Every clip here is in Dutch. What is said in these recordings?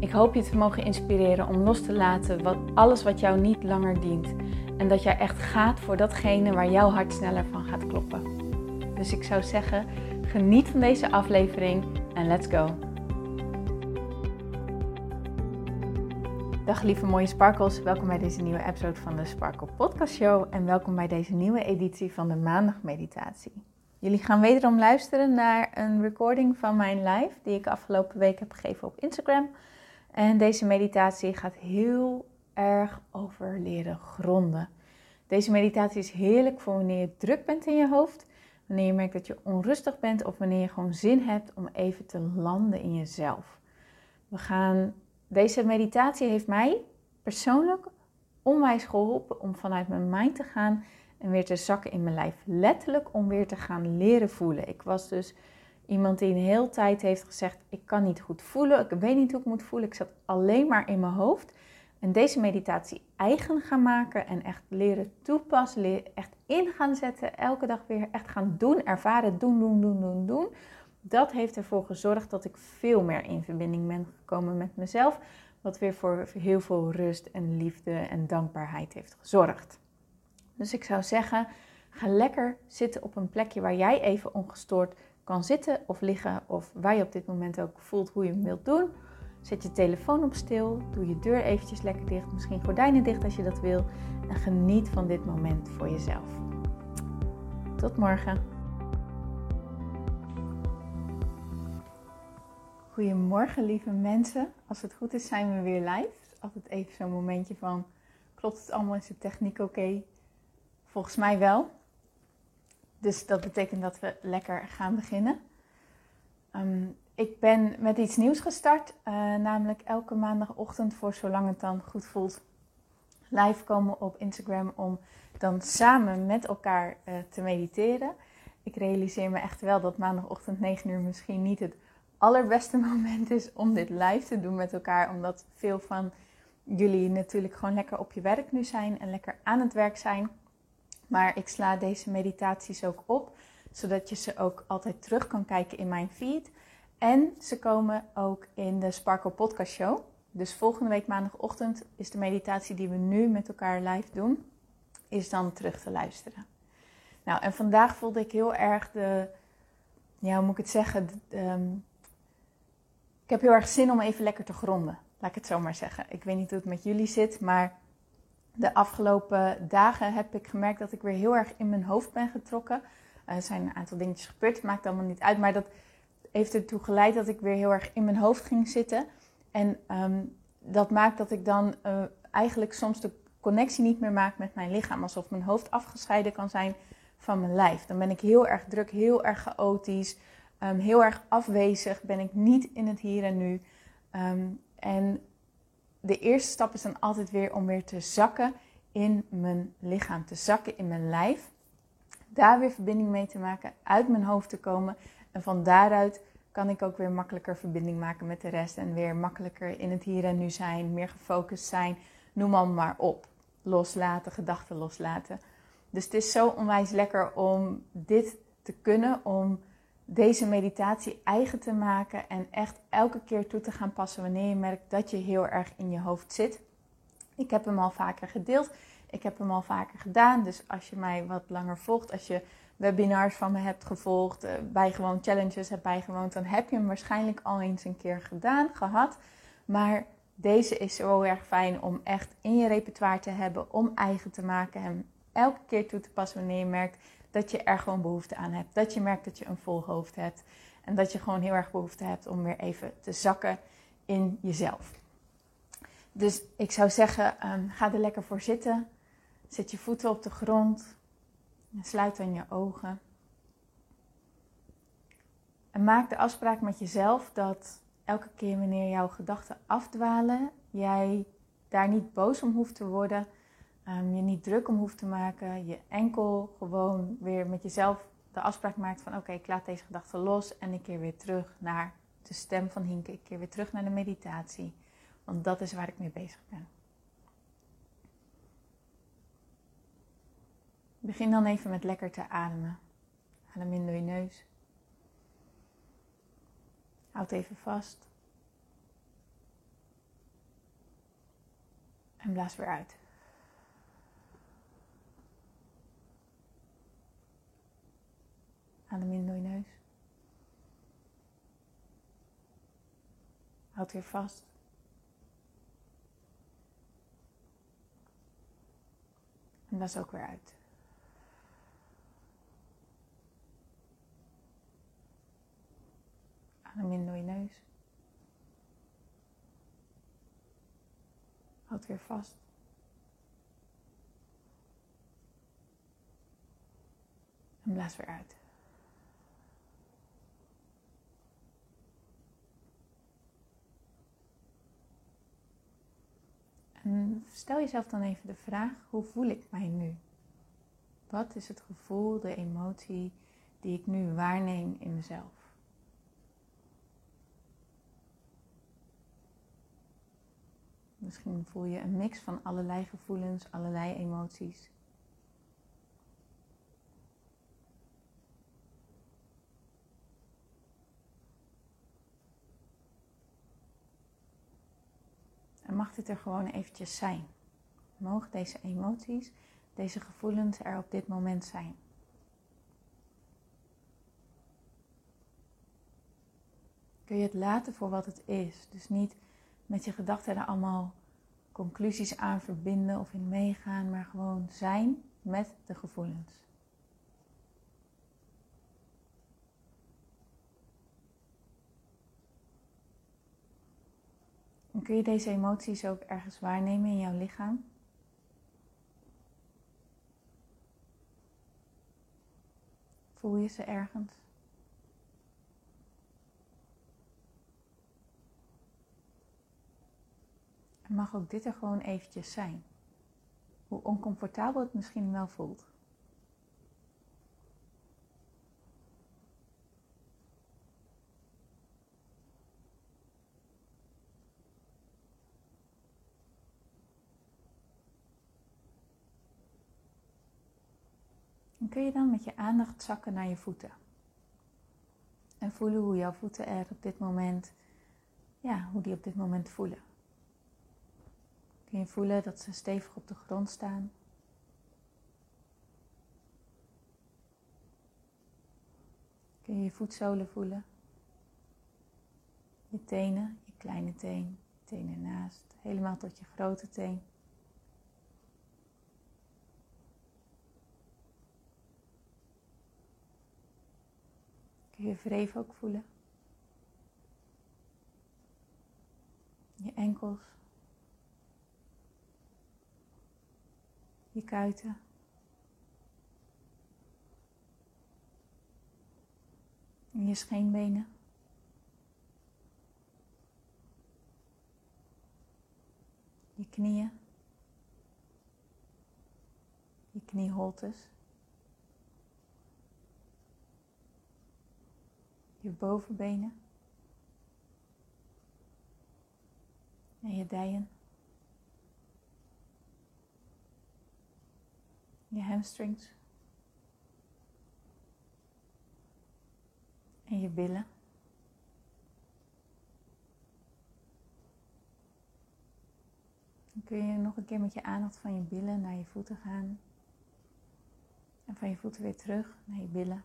Ik hoop je te mogen inspireren om los te laten wat, alles wat jou niet langer dient. En dat jij echt gaat voor datgene waar jouw hart sneller van gaat kloppen. Dus ik zou zeggen, geniet van deze aflevering en let's go. Dag lieve mooie sparkles, welkom bij deze nieuwe episode van de Sparkle Podcast Show en welkom bij deze nieuwe editie van de Maandag Meditatie. Jullie gaan wederom luisteren naar een recording van mijn live die ik afgelopen week heb gegeven op Instagram. En deze meditatie gaat heel erg over leren gronden. Deze meditatie is heerlijk voor wanneer je druk bent in je hoofd, wanneer je merkt dat je onrustig bent of wanneer je gewoon zin hebt om even te landen in jezelf. We gaan, deze meditatie heeft mij persoonlijk onwijs geholpen om vanuit mijn mind te gaan en weer te zakken in mijn lijf. Letterlijk om weer te gaan leren voelen. Ik was dus Iemand die een hele tijd heeft gezegd: Ik kan niet goed voelen, ik weet niet hoe ik moet voelen, ik zat alleen maar in mijn hoofd. En deze meditatie eigen gaan maken en echt leren toepassen, echt in gaan zetten, elke dag weer echt gaan doen, ervaren, doen, doen, doen, doen, doen. Dat heeft ervoor gezorgd dat ik veel meer in verbinding ben gekomen met mezelf, wat weer voor heel veel rust en liefde en dankbaarheid heeft gezorgd. Dus ik zou zeggen, ga lekker zitten op een plekje waar jij even ongestoord kan zitten of liggen of waar je op dit moment ook voelt hoe je hem wilt doen. Zet je telefoon op stil, doe je deur eventjes lekker dicht, misschien gordijnen dicht als je dat wil en geniet van dit moment voor jezelf. Tot morgen. Goedemorgen lieve mensen. Als het goed is zijn we weer live. Altijd even zo'n momentje van klopt het allemaal, is de techniek oké? Volgens mij wel. Dus dat betekent dat we lekker gaan beginnen. Ehm, ik ben met iets nieuws gestart, uh, namelijk elke maandagochtend voor zolang het dan goed voelt, live komen op Instagram om dan samen met elkaar uh, te mediteren. Ik realiseer me echt wel dat maandagochtend 9 uur misschien niet het allerbeste moment is om dit live te doen met elkaar, omdat veel van jullie natuurlijk gewoon lekker op je werk nu zijn en lekker aan het werk zijn. Maar ik sla deze meditaties ook op, zodat je ze ook altijd terug kan kijken in mijn feed. En ze komen ook in de Sparkle Podcast Show. Dus volgende week maandagochtend is de meditatie die we nu met elkaar live doen, is dan terug te luisteren. Nou, en vandaag voelde ik heel erg de, ja, hoe moet ik het zeggen? Ehm, ik heb heel erg zin om even lekker te gronden. Laat ik het zo maar zeggen. Ik weet niet hoe het met jullie zit, maar de afgelopen dagen heb ik gemerkt dat ik weer heel erg in mijn hoofd ben getrokken. Er zijn een aantal dingetjes gebeurd, maakt allemaal niet uit. Maar dat heeft ertoe geleid dat ik weer heel erg in mijn hoofd ging zitten. En ehm, dat maakt dat ik dan uh, eigenlijk soms de connectie niet meer maak met mijn lichaam. Alsof mijn hoofd afgescheiden kan zijn van mijn lijf. Dan ben ik heel erg druk, heel erg chaotisch, um, heel erg afwezig. Ben ik niet in het hier en nu. Um, en de eerste stap is dan altijd weer om weer te zakken in mijn lichaam, te zakken in mijn lijf. Daar weer verbinding mee te maken, uit mijn hoofd te komen. En van daaruit kan ik ook weer makkelijker verbinding maken met de rest. En weer makkelijker in het hier en nu zijn, meer gefocust zijn. Noem maar maar op. Loslaten, gedachten loslaten. Dus het is zo onwijs lekker om dit te kunnen, om deze meditatie eigen te maken en echt elke keer toe te gaan passen wanneer je merkt dat je heel erg in je hoofd zit. Ik heb hem al vaker gedeeld. Ik heb hem al vaker gedaan. Dus als je mij wat langer volgt, als je webinars van me hebt gevolgd, uh, bijgewoond challenges hebt bijgewoond, dan heb je hem waarschijnlijk al eens een keer gedaan, gehad. Maar deze is zo erg fijn om echt in je repertoire te hebben, om eigen te maken. Hem elke keer toe te passen wanneer je merkt dat je er gewoon behoefte aan hebt. Dat je merkt dat je een vol hoofd hebt. En dat je gewoon heel erg behoefte hebt om weer even te zakken in jezelf. Dus ik zou zeggen, ehm, ga er lekker voor zitten. Zet je voeten op de grond. En sluit dan je ogen. En maak de afspraak met jezelf dat elke keer wanneer jouw gedachten afdwalen, jij daar niet boos om hoeft te worden, um, je niet druk om hoeft te maken, je enkel gewoon weer met jezelf de afspraak maakt van oké, ik laat deze gedachten los en ik keer weer terug naar de stem van Hinke, ik keer weer terug naar de meditatie, want dat is waar ik mee bezig ben. Begin dan even met lekker te ademen. Adem in door je neus. Houd even vast. En blaas weer uit. Adem in door je neus. Houd weer vast. En blaas ook weer uit. Adem in door je neus. Houd weer vast. En blaas weer uit. Stel jezelf dan even de vraag: hoe voel ik mij nu? Wat is het gevoel, de emotie die ik nu waarneem in mezelf? Misschien voel je een mix van allerlei gevoelens, allerlei emoties. Mag dit er gewoon eventjes zijn? Mogen deze emoties, deze gevoelens er op dit moment zijn? Kun je het laten voor wat het is? Dus niet met je gedachten er allemaal conclusies aan verbinden of in meegaan, maar gewoon zijn met de gevoelens. En kun je deze emoties ook ergens waarnemen in jouw lichaam? Voel je ze ergens? En mag ook dit er gewoon eventjes zijn. Hoe oncomfortabel het misschien wel voelt. Kun je dan met je aandacht zakken naar je voeten. En voelen hoe jouw voeten er op dit moment, ja, hoe die op dit moment voelen. Kun je voelen dat ze stevig op de grond staan. Kun je je voetzolen voelen. Je tenen, je kleine teen, teen ernaast, helemaal tot je grote teen. Je wreef ook voelen. Je enkels. je kuiten. En je scheenbenen. Je knieën. Je knieholtes. Je bovenbenen. En je dijen. je hamstrings en je billen. Dan kun je nog een keer met je aandacht van je billen naar je voeten gaan. En van je voeten weer terug naar je billen.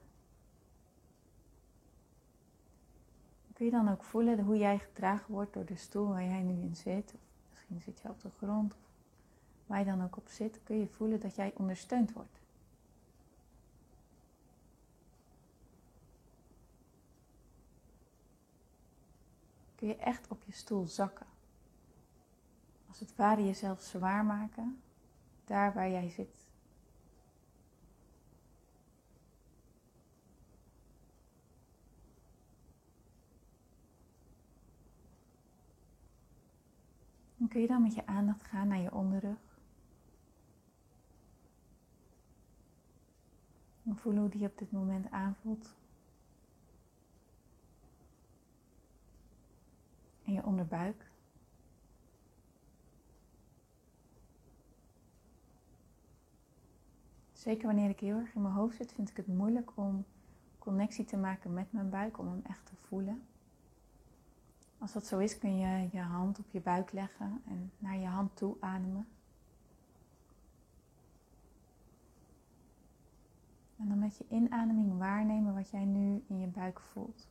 Kun je dan ook voelen hoe jij gedragen wordt door de stoel waar jij nu in zit. Misschien zit je op de grond waar je dan ook op zit, kun je voelen dat jij ondersteund wordt. Kun je echt op je stoel zakken. Als het ware jezelf zwaar maken, daar waar jij zit. Dan kun je dan met je aandacht gaan naar je onderrug. En voelen hoe die op dit moment aanvoelt. En je onderbuik. Zeker wanneer ik heel erg in mijn hoofd zit, vind ik het moeilijk om connectie te maken met mijn buik, om hem echt te voelen. Als dat zo is, kun je je hand op je buik leggen en naar je hand toe ademen. En dan met je inademing waarnemen wat jij nu in je buik voelt.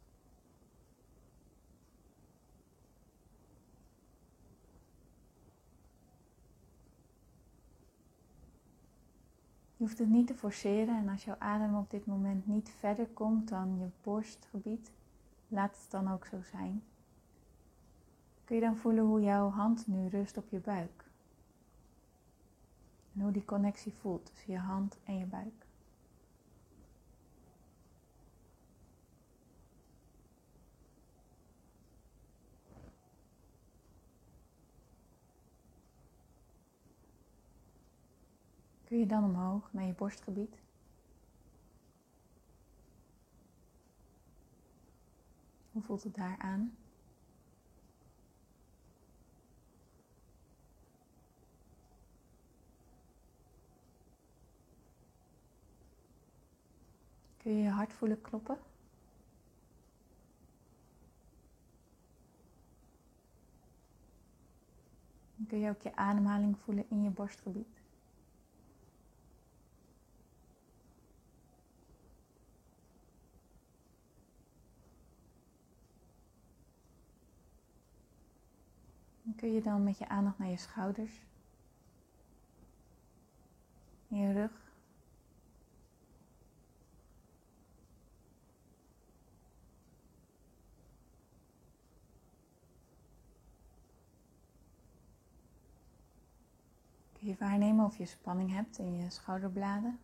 Je hoeft het niet te forceren en als jouw adem op dit moment niet verder komt dan je borstgebied, laat het dan ook zo zijn. Kun je dan voelen hoe jouw hand nu rust op je buik? En hoe die connectie voelt tussen je hand en je buik. Kun je dan omhoog naar je borstgebied? Hoe voelt het daar aan? Kun je je hart voelen kloppen? Kun je ook je ademhaling voelen in je borstgebied. Kun je dan met je aandacht naar je schouders, je rug. Kun je waarnemen of je spanning hebt in je schouderbladen.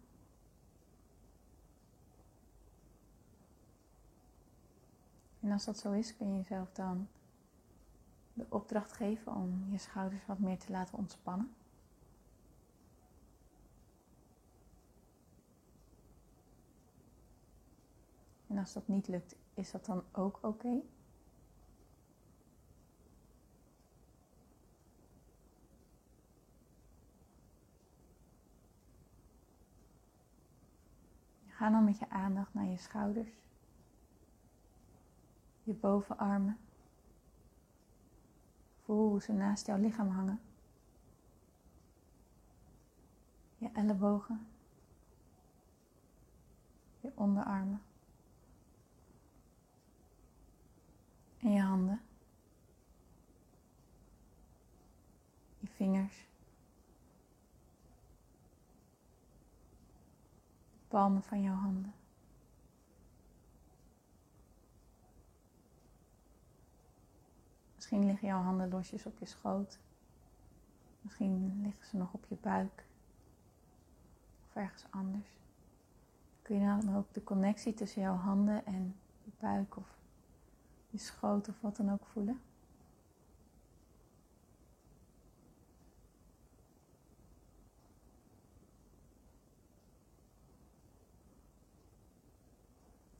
En als dat zo is, kun je jezelf dan de opdracht geven om je schouders wat meer te laten ontspannen. En als dat niet lukt, is dat dan ook oké? Ga dan met je aandacht naar je schouders, je bovenarmen. Voel hoe ze naast jouw lichaam hangen. Je ellebogen, je onderarmen en je handen, je vingers. Palmen van jouw handen. Misschien liggen jouw handen losjes op je schoot. Misschien liggen ze nog op je buik. Of ergens anders. Kun je dan ook de connectie tussen jouw handen en je buik of je schoot of wat dan ook voelen?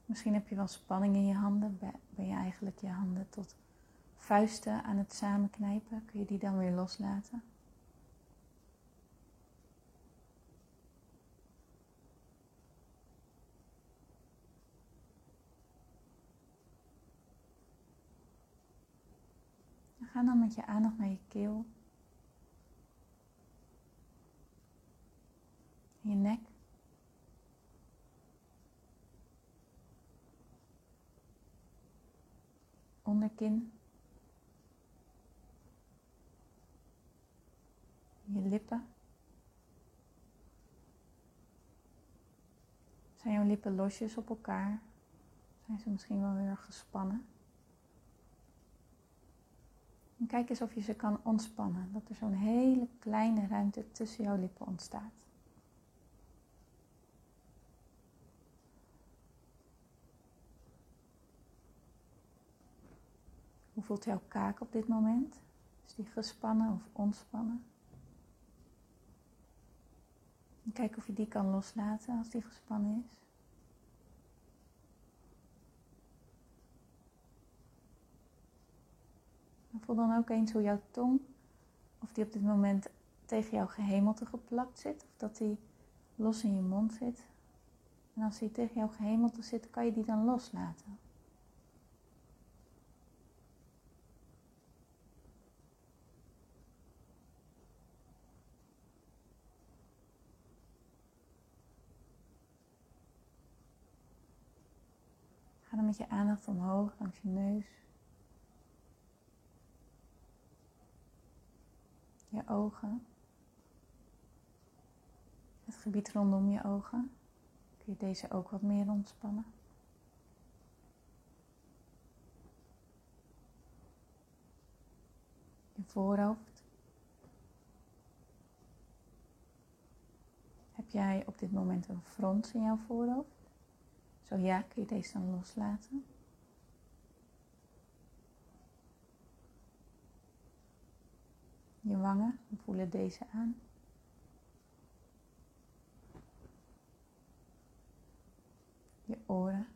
Misschien heb je wel spanning in je handen. Ben je eigenlijk je handen tot vuisten aan het samenknijpen? Kun je die dan weer loslaten? Ga dan met je aandacht naar je keel. Je nek. Onderkin, je lippen. Zijn jouw lippen losjes op elkaar? Zijn ze misschien wel erg gespannen? En kijk eens of je ze kan ontspannen, dat er zo'n hele kleine ruimte tussen jouw lippen ontstaat. Hoe voelt jouw kaak op dit moment? Is die gespannen of ontspannen? En kijk of je die kan loslaten als die gespannen is. Voel dan ook eens hoe jouw tong, of die op dit moment tegen jouw gehemelte geplakt zit, of dat die los in je mond zit. En als die tegen jouw gehemelte zit, kan je die dan loslaten. Ga dan met je aandacht omhoog langs je neus. Je ogen. Het gebied rondom je ogen. Kun je deze ook wat meer ontspannen. Je voorhoofd. Heb jij op dit moment een frons in jouw voorhoofd? Zo ja, kun je deze dan loslaten. Je wangen, we voelen deze aan. Je oren.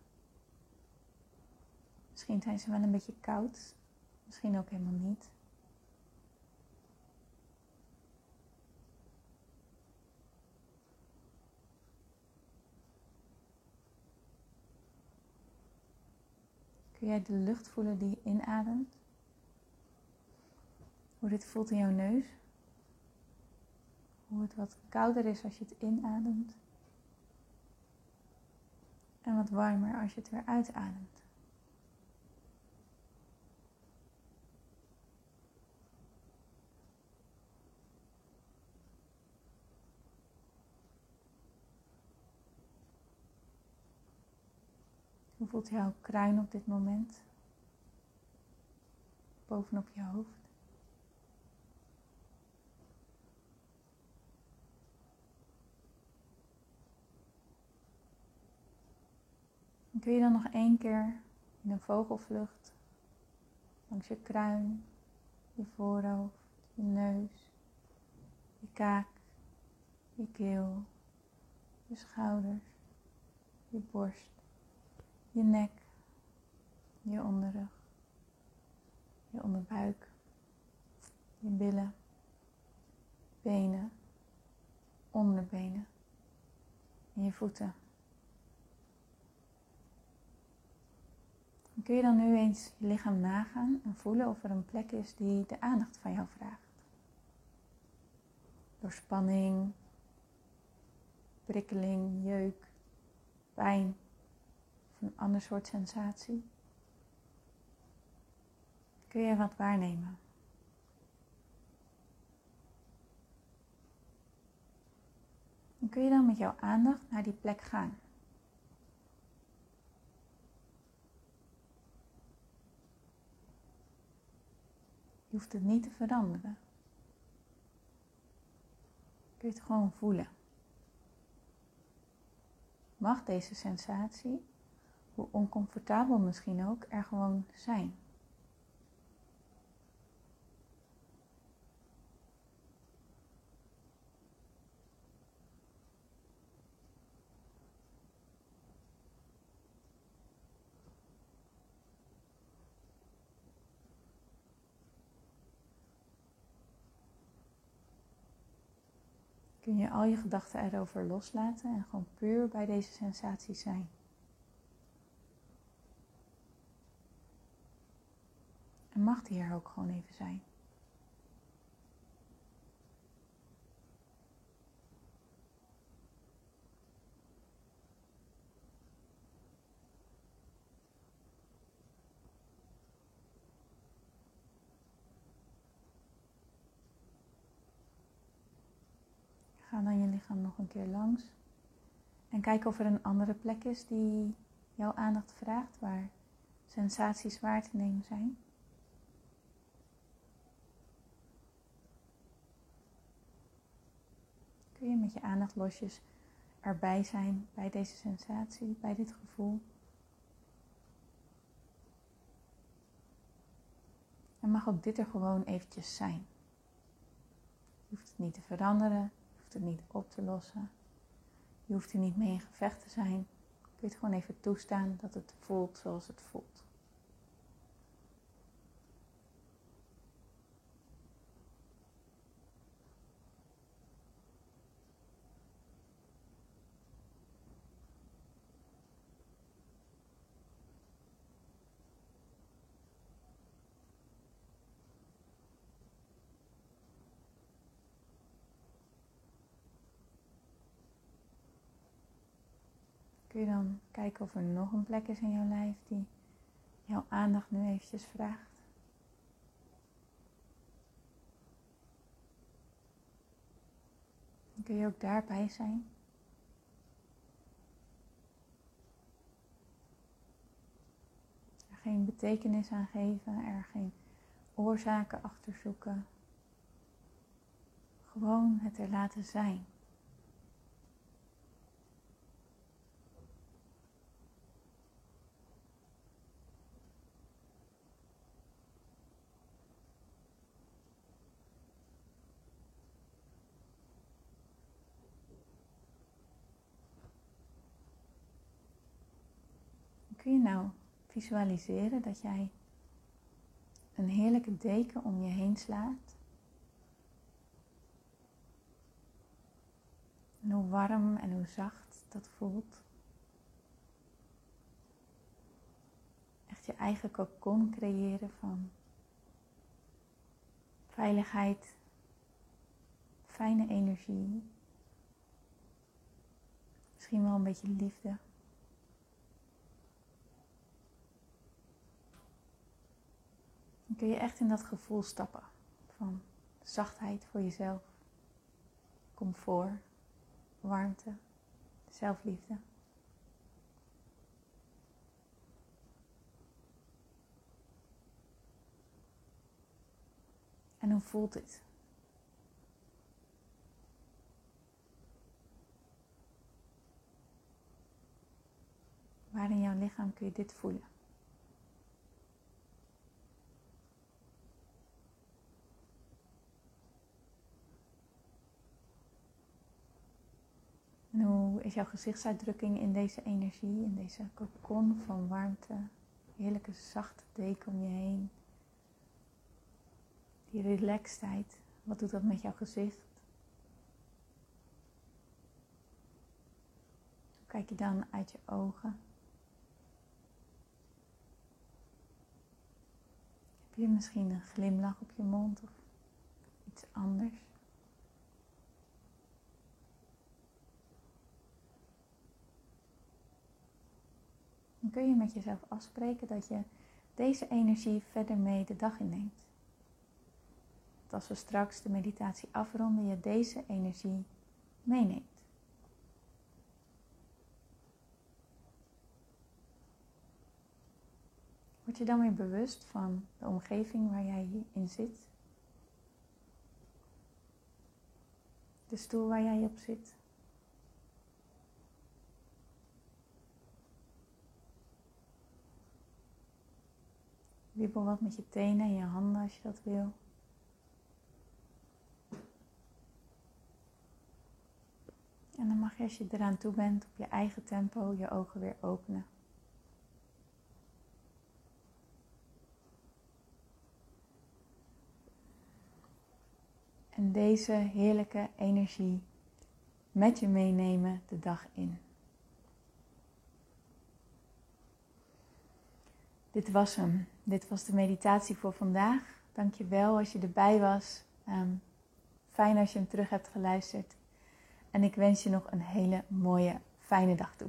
Misschien zijn ze wel een beetje koud, misschien ook helemaal niet. Kun jij de lucht voelen die je inademt? Hoe dit voelt in jouw neus? Hoe het wat kouder is als je het inademt. En wat warmer als je het weer uitademt. Hoe voelt jouw kruin op dit moment? Bovenop je hoofd. Kun je dan nog één keer in een vogelvlucht langs je kruin, je voorhoofd, je neus, je kaak, je keel, je schouders, je borst je nek, je onderrug, je onderbuik, je billen, benen, onderbenen en je voeten. kun je dan nu eens je lichaam nagaan en voelen of er een plek is die de aandacht van jou vraagt. Door spanning, prikkeling, jeuk, pijn een ander soort sensatie? Kun je wat waarnemen? En kun je dan met jouw aandacht naar die plek gaan? Je hoeft het niet te veranderen. Kun je het gewoon voelen. Mag deze sensatie hoe oncomfortabel misschien ook, er gewoon zijn. kun je al je gedachten erover loslaten en gewoon puur bij deze sensatie zijn. Mag die er ook gewoon even zijn. Ga dan je lichaam nog een keer langs. En kijk of er een andere plek is die jouw aandacht vraagt, waar sensaties waar te nemen zijn. Kun je met je aandacht losjes erbij zijn bij deze sensatie, bij dit gevoel. En mag ook dit er gewoon eventjes zijn. Je hoeft het niet te veranderen, je hoeft het niet op te lossen. Je hoeft er niet mee in gevecht te zijn. Je kunt het gewoon even toestaan dat het voelt zoals het voelt. Kun je dan kijken of er nog een plek is in jouw lijf die jouw aandacht nu eventjes vraagt. Kun je ook daarbij zijn. Er geen betekenis aan geven, er geen oorzaken achter zoeken. Gewoon het er laten zijn. Kun je nou visualiseren dat jij een heerlijke deken om je heen slaat? En hoe warm en hoe zacht dat voelt. Echt je eigen kokon creëren van veiligheid, fijne energie, misschien wel een beetje liefde. Dan kun je echt in dat gevoel stappen van zachtheid voor jezelf, comfort, warmte, zelfliefde. En hoe voelt dit? Waar in jouw lichaam kun je dit voelen? En hoe is jouw gezichtsuitdrukking in deze energie, in deze kokon van warmte? Heerlijke zachte deken om je heen. Die relaxedheid, wat doet dat met jouw gezicht? Hoe kijk je dan uit je ogen? Heb je misschien een glimlach op je mond of iets anders? Dan kun je met jezelf afspreken dat je deze energie verder mee de dag inneemt. Dat als we straks de meditatie afronden, je deze energie meeneemt. Word je dan weer bewust van de omgeving waar jij in zit? De stoel waar jij op zit? Wiebel wat met je tenen en je handen als je dat wil. En dan mag je als je eraan toe bent op je eigen tempo je ogen weer openen. En deze heerlijke energie met je meenemen de dag in. Dit was hem. Dit was de meditatie voor vandaag. Dank je wel als je erbij was. Ehm, fijn als je hem terug hebt geluisterd. En ik wens je nog een hele mooie, fijne dag toe.